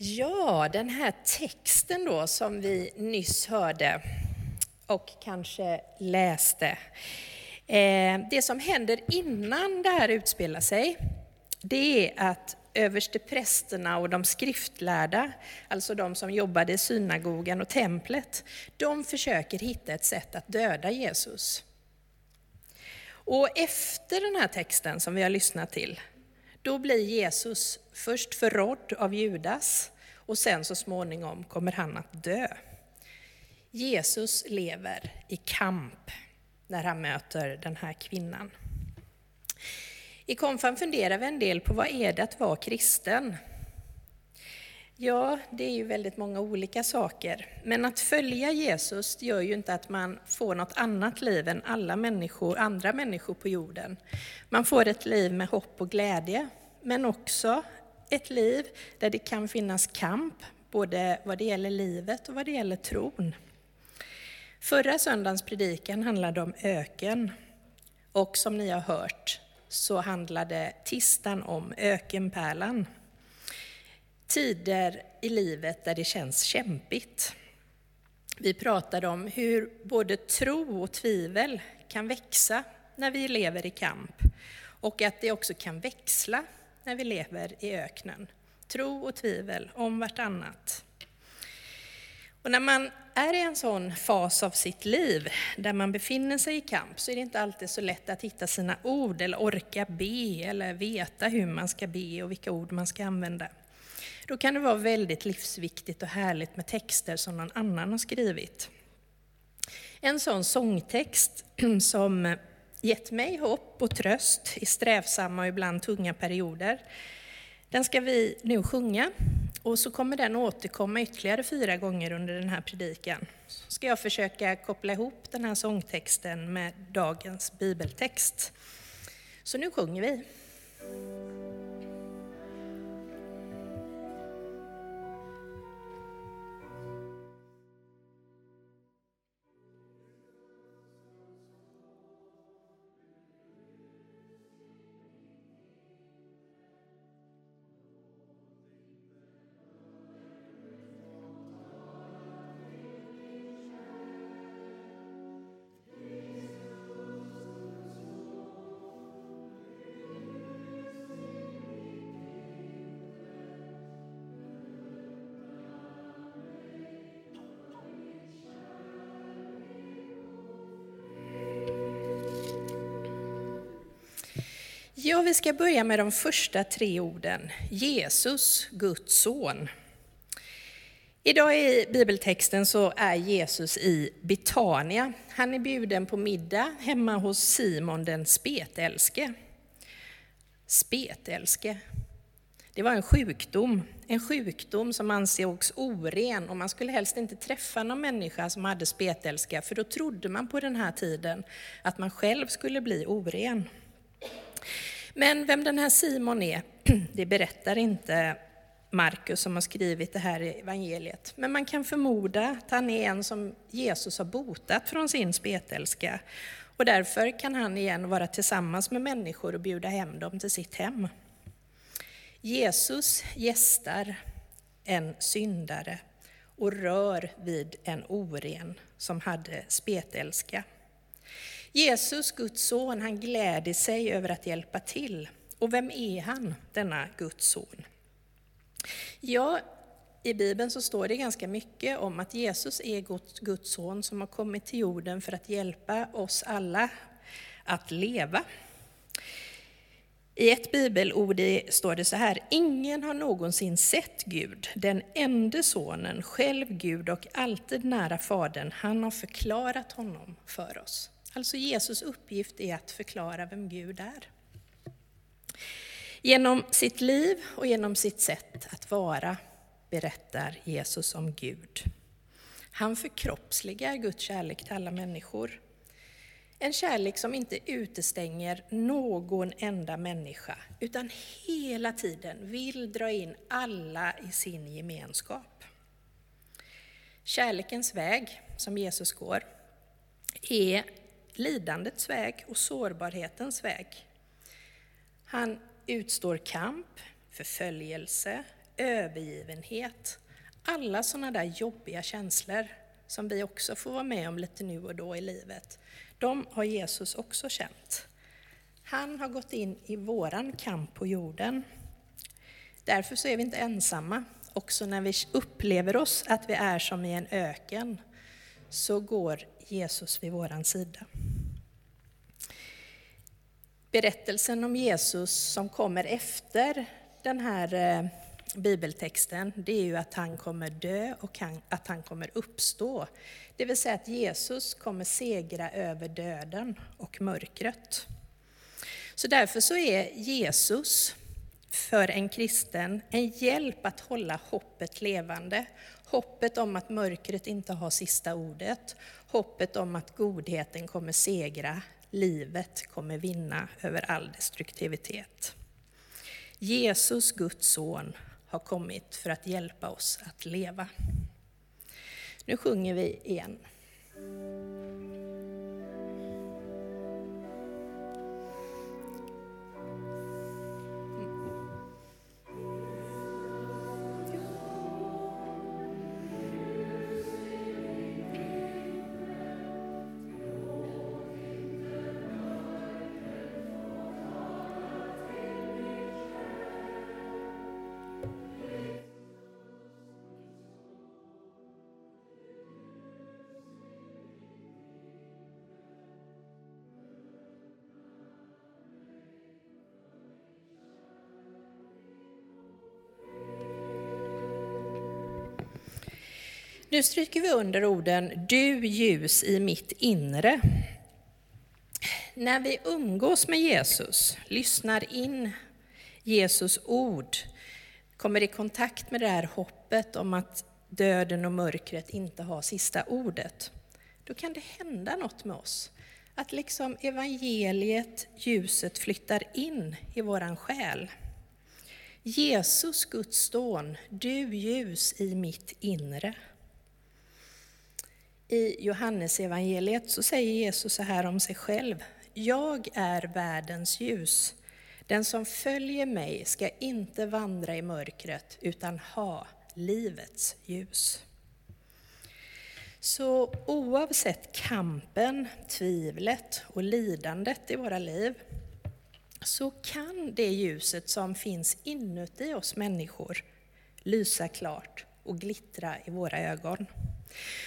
Ja, den här texten då som vi nyss hörde och kanske läste. Eh, det som händer innan det här utspelar sig, det är att översteprästerna och de skriftlärda, alltså de som jobbade i synagogan och templet, de försöker hitta ett sätt att döda Jesus. Och efter den här texten som vi har lyssnat till, då blir Jesus först förrådd av Judas och sen så småningom kommer han att dö. Jesus lever i kamp när han möter den här kvinnan. I Konfan funderar vi en del på vad är det att vara kristen? Ja, det är ju väldigt många olika saker. Men att följa Jesus gör ju inte att man får något annat liv än alla människor, andra människor på jorden. Man får ett liv med hopp och glädje, men också ett liv där det kan finnas kamp, både vad det gäller livet och vad det gäller tron. Förra söndagens predikan handlade om öken, och som ni har hört så handlade tisdagen om ökenpärlan. Tider i livet där det känns kämpigt. Vi pratade om hur både tro och tvivel kan växa när vi lever i kamp och att det också kan växla när vi lever i öknen. Tro och tvivel om vartannat. Och när man är i en sån fas av sitt liv där man befinner sig i kamp så är det inte alltid så lätt att hitta sina ord eller orka be eller veta hur man ska be och vilka ord man ska använda. Då kan det vara väldigt livsviktigt och härligt med texter som någon annan har skrivit. En sån sångtext som gett mig hopp och tröst i strävsamma och ibland tunga perioder, den ska vi nu sjunga och så kommer den återkomma ytterligare fyra gånger under den här predikan. Så ska jag försöka koppla ihop den här sångtexten med dagens bibeltext. Så nu sjunger vi. Ja, vi ska börja med de första tre orden. Jesus, Guds son. Idag i bibeltexten så är Jesus i Betania. Han är bjuden på middag hemma hos Simon den spetälske. Spetälske. Det var en sjukdom, en sjukdom som ansågs oren och man skulle helst inte träffa någon människa som hade spetälska för då trodde man på den här tiden att man själv skulle bli oren. Men vem den här Simon är, det berättar inte Markus som har skrivit det här evangeliet. Men man kan förmoda att han är en som Jesus har botat från sin spetälska. Och därför kan han igen vara tillsammans med människor och bjuda hem dem till sitt hem. Jesus gästar en syndare och rör vid en oren som hade spetälska. Jesus, Guds son, han gläder sig över att hjälpa till. Och vem är han, denna Guds son? Ja, i Bibeln så står det ganska mycket om att Jesus är Guds son som har kommit till jorden för att hjälpa oss alla att leva. I ett bibelord står det så här, ingen har någonsin sett Gud, den enda sonen, själv Gud och alltid nära Fadern, han har förklarat honom för oss. Alltså Jesus uppgift är att förklara vem Gud är. Genom sitt liv och genom sitt sätt att vara berättar Jesus om Gud. Han förkroppsligar Guds kärlek till alla människor. En kärlek som inte utestänger någon enda människa, utan hela tiden vill dra in alla i sin gemenskap. Kärlekens väg, som Jesus går, är lidandets väg och sårbarhetens väg. Han utstår kamp, förföljelse, övergivenhet. Alla sådana där jobbiga känslor som vi också får vara med om lite nu och då i livet, de har Jesus också känt. Han har gått in i våran kamp på jorden. Därför så är vi inte ensamma. Också när vi upplever oss att vi är som i en öken, så går Jesus vid våran sida. Berättelsen om Jesus som kommer efter den här eh, bibeltexten, det är ju att han kommer dö och att han kommer uppstå. Det vill säga att Jesus kommer segra över döden och mörkret. Så därför så är Jesus för en kristen en hjälp att hålla hoppet levande. Hoppet om att mörkret inte har sista ordet. Hoppet om att godheten kommer segra, livet kommer vinna över all destruktivitet. Jesus, Guds son, har kommit för att hjälpa oss att leva. Nu sjunger vi igen. Nu stryker vi under orden Du ljus i mitt inre. När vi umgås med Jesus, lyssnar in Jesus ord, kommer i kontakt med det här hoppet om att döden och mörkret inte har sista ordet, då kan det hända något med oss. Att liksom evangeliet, ljuset, flyttar in i våran själ. Jesus, Guds son, du ljus i mitt inre. I Johannesevangeliet så säger Jesus så här om sig själv. Jag är världens ljus. Den som följer mig ska inte vandra i mörkret utan ha livets ljus. Så oavsett kampen, tvivlet och lidandet i våra liv så kan det ljuset som finns inuti oss människor lysa klart och glittra i våra ögon.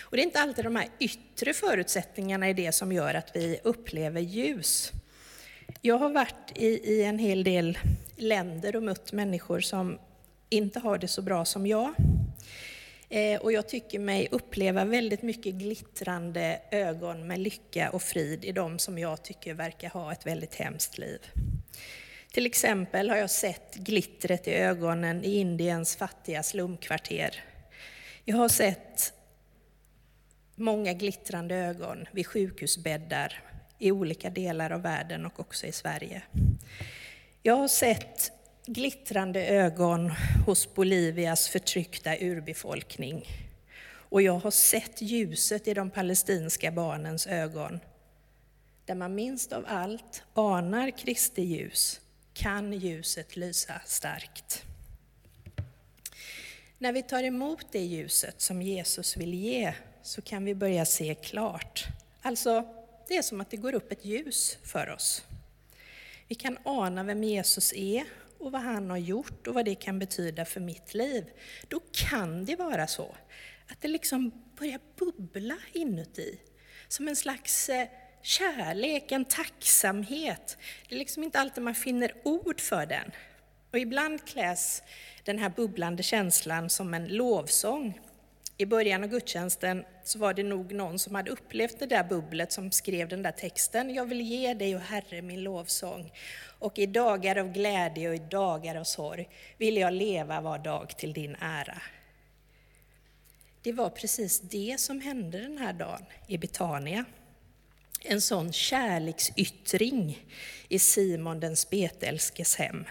Och det är inte alltid de här yttre förutsättningarna är det som gör att vi upplever ljus. Jag har varit i, i en hel del länder och mött människor som inte har det så bra som jag. Eh, och jag tycker mig uppleva väldigt mycket glittrande ögon med lycka och frid i de som jag tycker verkar ha ett väldigt hemskt liv. Till exempel har jag sett glittret i ögonen i Indiens fattiga slumkvarter. Jag har sett många glittrande ögon vid sjukhusbäddar i olika delar av världen och också i Sverige. Jag har sett glittrande ögon hos Bolivias förtryckta urbefolkning. Och jag har sett ljuset i de palestinska barnens ögon. Där man minst av allt anar Kristi ljus kan ljuset lysa starkt. När vi tar emot det ljuset som Jesus vill ge så kan vi börja se klart. Alltså, det är som att det går upp ett ljus för oss. Vi kan ana vem Jesus är och vad han har gjort och vad det kan betyda för mitt liv. Då kan det vara så att det liksom börjar bubbla inuti. Som en slags eh, kärlek, en tacksamhet. Det är liksom inte alltid man finner ord för den. Och ibland kläs den här bubblande känslan som en lovsång. I början av gudstjänsten så var det nog någon som hade upplevt det där bubblet som skrev den där texten. Jag vill ge dig, och Herre, min lovsång. Och i dagar av glädje och i dagar av sorg vill jag leva var dag till din ära. Det var precis det som hände den här dagen i Betania. En sån kärleksyttring i Simon den spetälskes hem.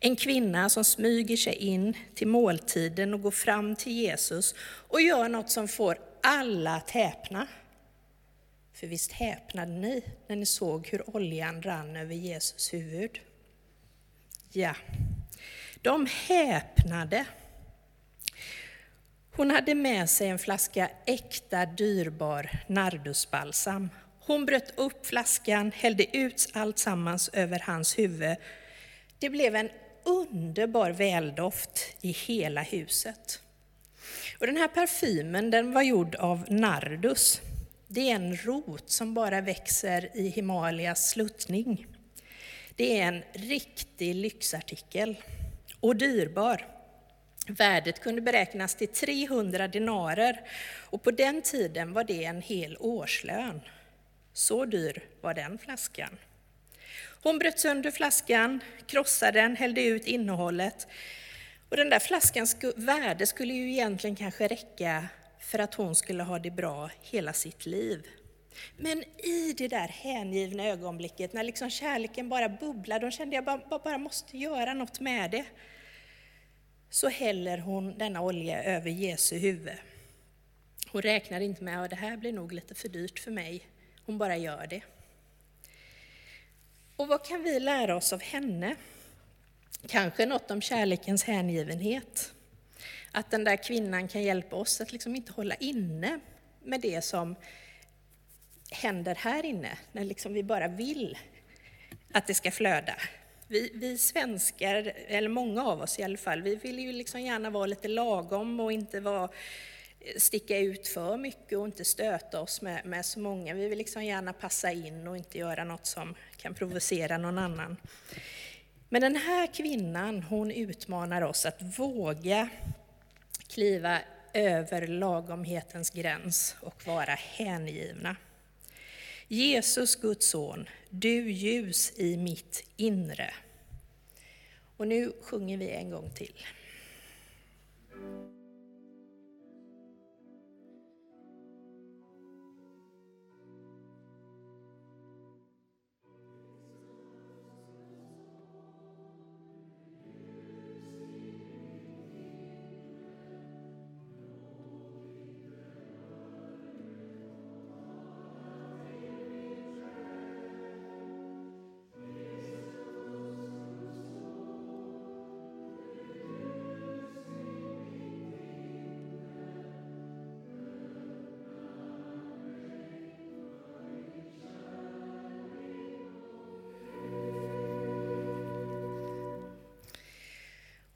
En kvinna som smyger sig in till måltiden och går fram till Jesus och gör något som får alla att häpna. För visst häpnade ni när ni såg hur oljan rann över Jesus huvud? Ja, de häpnade Hon hade med sig en flaska äkta dyrbar nardusbalsam. Hon bröt upp flaskan, hällde ut allt sammans över hans huvud. Det blev en underbar väldoft i hela huset. Och den här parfymen den var gjord av nardus. Det är en rot som bara växer i Himalayas sluttning. Det är en riktig lyxartikel och dyrbar. Värdet kunde beräknas till 300 dinarer och på den tiden var det en hel årslön. Så dyr var den flaskan. Hon bröt sönder flaskan, krossade den, hällde ut innehållet. Och den där flaskans värde skulle ju egentligen kanske räcka för att hon skulle ha det bra hela sitt liv. Men i det där hängivna ögonblicket när liksom kärleken bara bubblade, och kände jag bara, bara måste göra något med det, så häller hon denna olja över Jesu huvud. Hon räknar inte med att det här blir nog lite för dyrt för mig. Hon bara gör det. Och vad kan vi lära oss av henne? Kanske något om kärlekens hängivenhet. Att den där kvinnan kan hjälpa oss att liksom inte hålla inne med det som händer här inne, när liksom vi bara vill att det ska flöda. Vi, vi, svenskar, eller många av oss i alla fall, vi vill ju liksom gärna vara lite lagom och inte vara, sticka ut för mycket och inte stöta oss med, med så många. Vi vill liksom gärna passa in och inte göra något som kan provocera någon annan. Men den här kvinnan, hon utmanar oss att våga kliva över lagomhetens gräns och vara hängivna. Jesus, Guds son, du ljus i mitt inre. Och nu sjunger vi en gång till.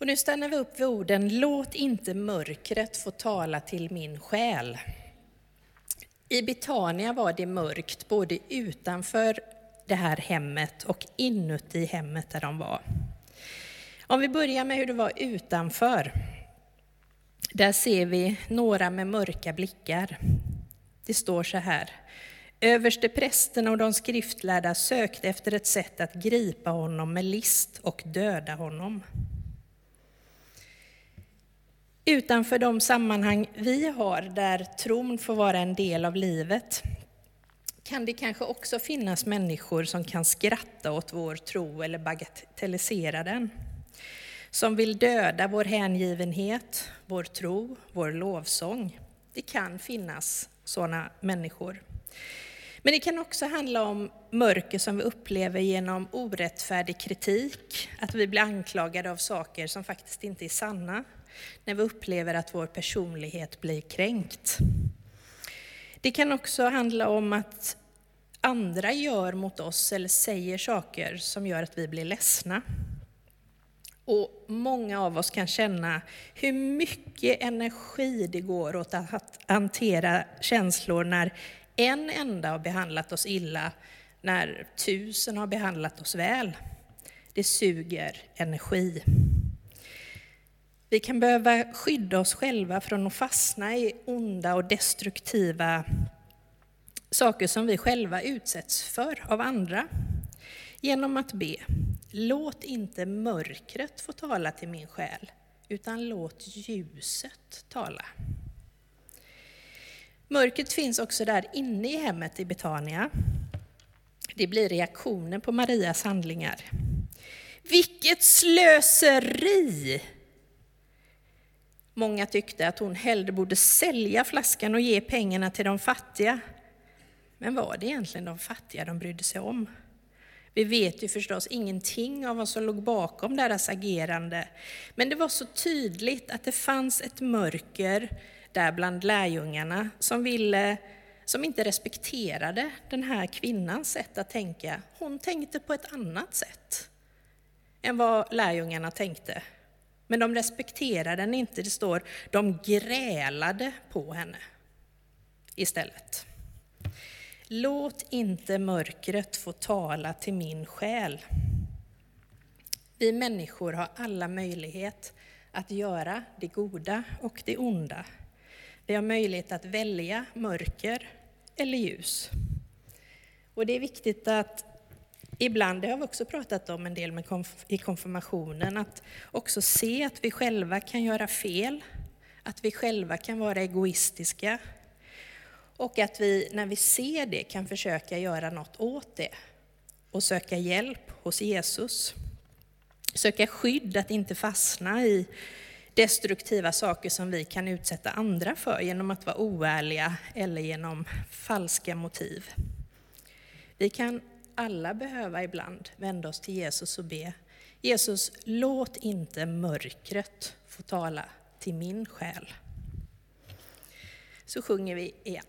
Och nu stannar vi upp vid orden Låt inte mörkret få tala till min själ. I Betania var det mörkt både utanför det här hemmet och inuti hemmet där de var. Om vi börjar med hur det var utanför. Där ser vi några med mörka blickar. Det står så här. Överste prästen och de skriftlärda sökte efter ett sätt att gripa honom med list och döda honom. Utanför de sammanhang vi har där tron får vara en del av livet kan det kanske också finnas människor som kan skratta åt vår tro eller bagatellisera den. Som vill döda vår hängivenhet, vår tro, vår lovsång. Det kan finnas sådana människor. Men det kan också handla om mörker som vi upplever genom orättfärdig kritik, att vi blir anklagade av saker som faktiskt inte är sanna när vi upplever att vår personlighet blir kränkt. Det kan också handla om att andra gör mot oss eller säger saker som gör att vi blir ledsna. Och många av oss kan känna hur mycket energi det går åt att hantera känslor när en enda har behandlat oss illa, när tusen har behandlat oss väl. Det suger energi. Vi kan behöva skydda oss själva från att fastna i onda och destruktiva saker som vi själva utsätts för av andra. Genom att be, låt inte mörkret få tala till min själ, utan låt ljuset tala. Mörkret finns också där inne i hemmet i Betania. Det blir reaktionen på Marias handlingar. Vilket slöseri! Många tyckte att hon hellre borde sälja flaskan och ge pengarna till de fattiga. Men var det egentligen de fattiga de brydde sig om? Vi vet ju förstås ingenting om vad som låg bakom deras agerande, men det var så tydligt att det fanns ett mörker där bland lärjungarna som, ville, som inte respekterade den här kvinnans sätt att tänka. Hon tänkte på ett annat sätt än vad lärjungarna tänkte. Men de respekterade henne inte, det står de grälade på henne istället. Låt inte mörkret få tala till min själ. Vi människor har alla möjlighet att göra det goda och det onda. Vi har möjlighet att välja mörker eller ljus. Och det är viktigt att ibland, det har vi också pratat om en del med konf i konfirmationen, att också se att vi själva kan göra fel, att vi själva kan vara egoistiska, och att vi, när vi ser det, kan försöka göra något åt det och söka hjälp hos Jesus. Söka skydd att inte fastna i destruktiva saker som vi kan utsätta andra för genom att vara oärliga eller genom falska motiv. Vi kan alla behöva ibland vända oss till Jesus och be Jesus, låt inte mörkret få tala till min själ. Så sjunger vi igen.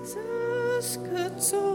Jesus, Guds Nu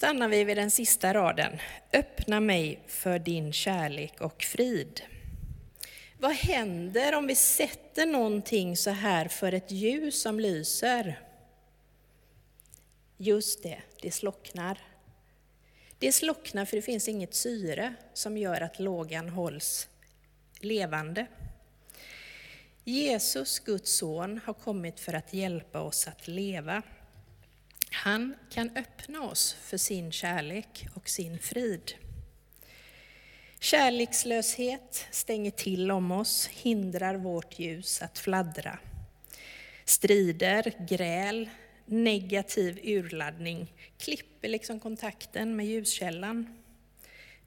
stannar vi vid den sista raden. Öppna mig för din kärlek och frid. Vad händer om vi sätter någonting så här för ett ljus som lyser? Just det, det slocknar. Det slocknar för det finns inget syre som gör att lågan hålls levande. Jesus, Guds son, har kommit för att hjälpa oss att leva. Han kan öppna oss för sin kärlek och sin frid. Kärlekslöshet stänger till om oss, hindrar vårt ljus att fladdra. Strider, gräl, negativ urladdning klipper liksom kontakten med ljuskällan.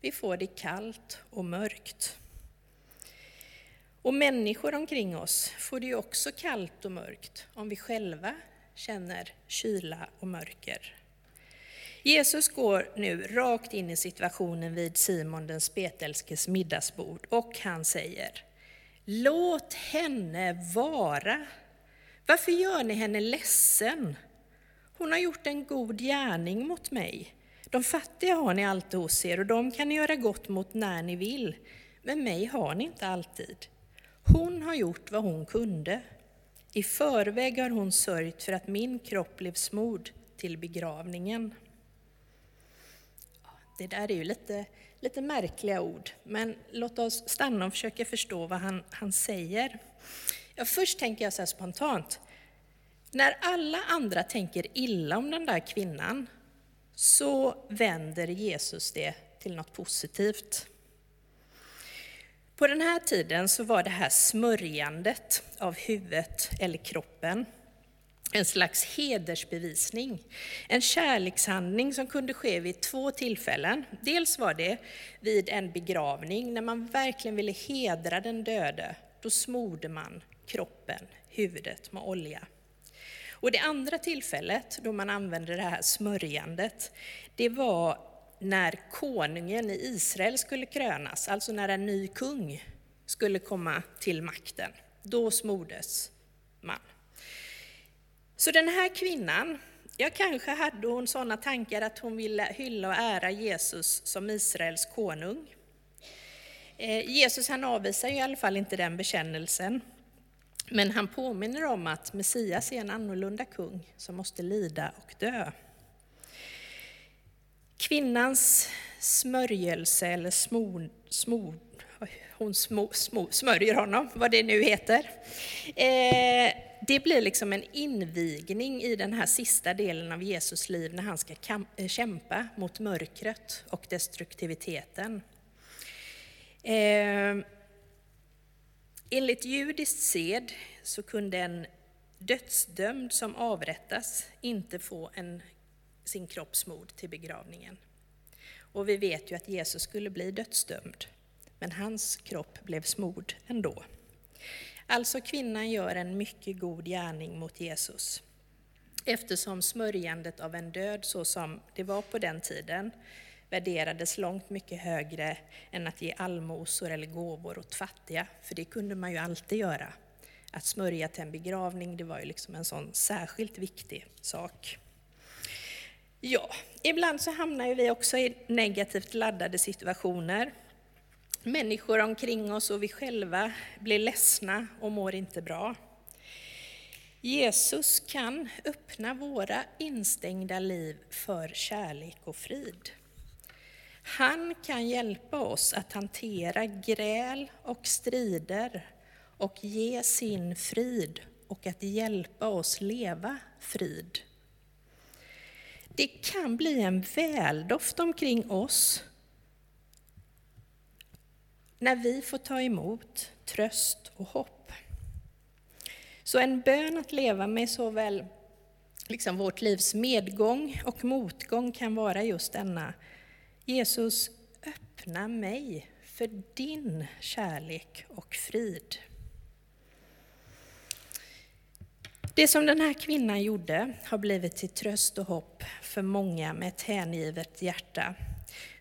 Vi får det kallt och mörkt. Och människor omkring oss får det ju också kallt och mörkt om vi själva känner kyla och mörker. Jesus går nu rakt in i situationen vid Simon den spetälskes middagsbord och han säger Låt henne vara. Varför gör ni henne ledsen? Hon har gjort en god gärning mot mig. De fattiga har ni alltid hos er och de kan ni göra gott mot när ni vill, men mig har ni inte alltid. Hon har gjort vad hon kunde. I förväg har hon sörjt för att min kropp blev smord till begravningen. Det där är ju lite, lite märkliga ord, men låt oss stanna och försöka förstå vad han, han säger. Ja, först tänker jag så här spontant, när alla andra tänker illa om den där kvinnan så vänder Jesus det till något positivt. På den här tiden så var det här smörjandet av huvudet eller kroppen en slags hedersbevisning, en kärlekshandling som kunde ske vid två tillfällen. Dels var det vid en begravning, när man verkligen ville hedra den döde. Då smorde man kroppen, huvudet, med olja. Och det andra tillfället då man använde det här smörjandet, det var när konungen i Israel skulle krönas, alltså när en ny kung skulle komma till makten. Då smordes man. Så den här kvinnan, ja kanske hade hon sådana tankar att hon ville hylla och ära Jesus som Israels konung. Eh, Jesus han avvisar i alla fall inte den bekännelsen. Men han påminner om att Messias är en annorlunda kung som måste lida och dö. Kvinnans smörjelse eller smord, smord, hon små, små, smörjer honom, vad det nu heter. Eh, det blir liksom en invigning i den här sista delen av Jesus liv när han ska eh, kämpa mot mörkret och destruktiviteten. Eh, enligt judisk sed så kunde en dödsdömd som avrättas inte få en, sin kroppsmord till begravningen. Och vi vet ju att Jesus skulle bli dödsdömd, men hans kropp blev smord ändå. Alltså kvinnan gör en mycket god gärning mot Jesus. Eftersom smörjandet av en död, så som det var på den tiden, värderades långt mycket högre än att ge allmosor eller gåvor åt fattiga, för det kunde man ju alltid göra. Att smörja till en begravning, det var ju liksom en sån särskilt viktig sak. Ja, ibland så hamnar ju vi också i negativt laddade situationer. Människor omkring oss och vi själva blir ledsna och mår inte bra. Jesus kan öppna våra instängda liv för kärlek och frid. Han kan hjälpa oss att hantera gräl och strider och ge sin frid och att hjälpa oss leva frid. Det kan bli en väldoft omkring oss när vi får ta emot tröst och hopp. Så en bön att leva med såväl liksom vårt livs medgång och motgång kan vara just denna. Jesus, öppna mig för din kärlek och frid. Det som den här kvinnan gjorde har blivit till tröst och hopp för många med ett hängivet hjärta.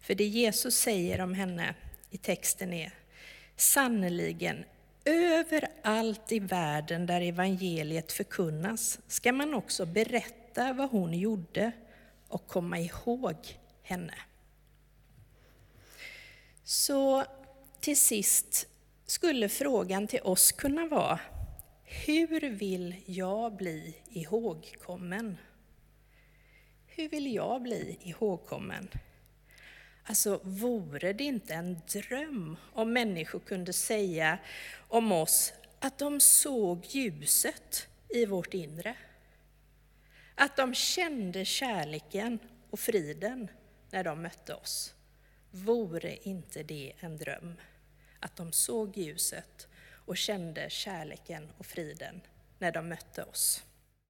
För det Jesus säger om henne i texten är sannerligen överallt i världen där evangeliet förkunnas ska man också berätta vad hon gjorde och komma ihåg henne. Så till sist skulle frågan till oss kunna vara hur vill jag bli ihågkommen? Hur vill jag bli ihågkommen? Alltså, vore det inte en dröm om människor kunde säga om oss att de såg ljuset i vårt inre? Att de kände kärleken och friden när de mötte oss? Vore inte det en dröm? Att de såg ljuset och kände kärleken och friden när de mötte oss.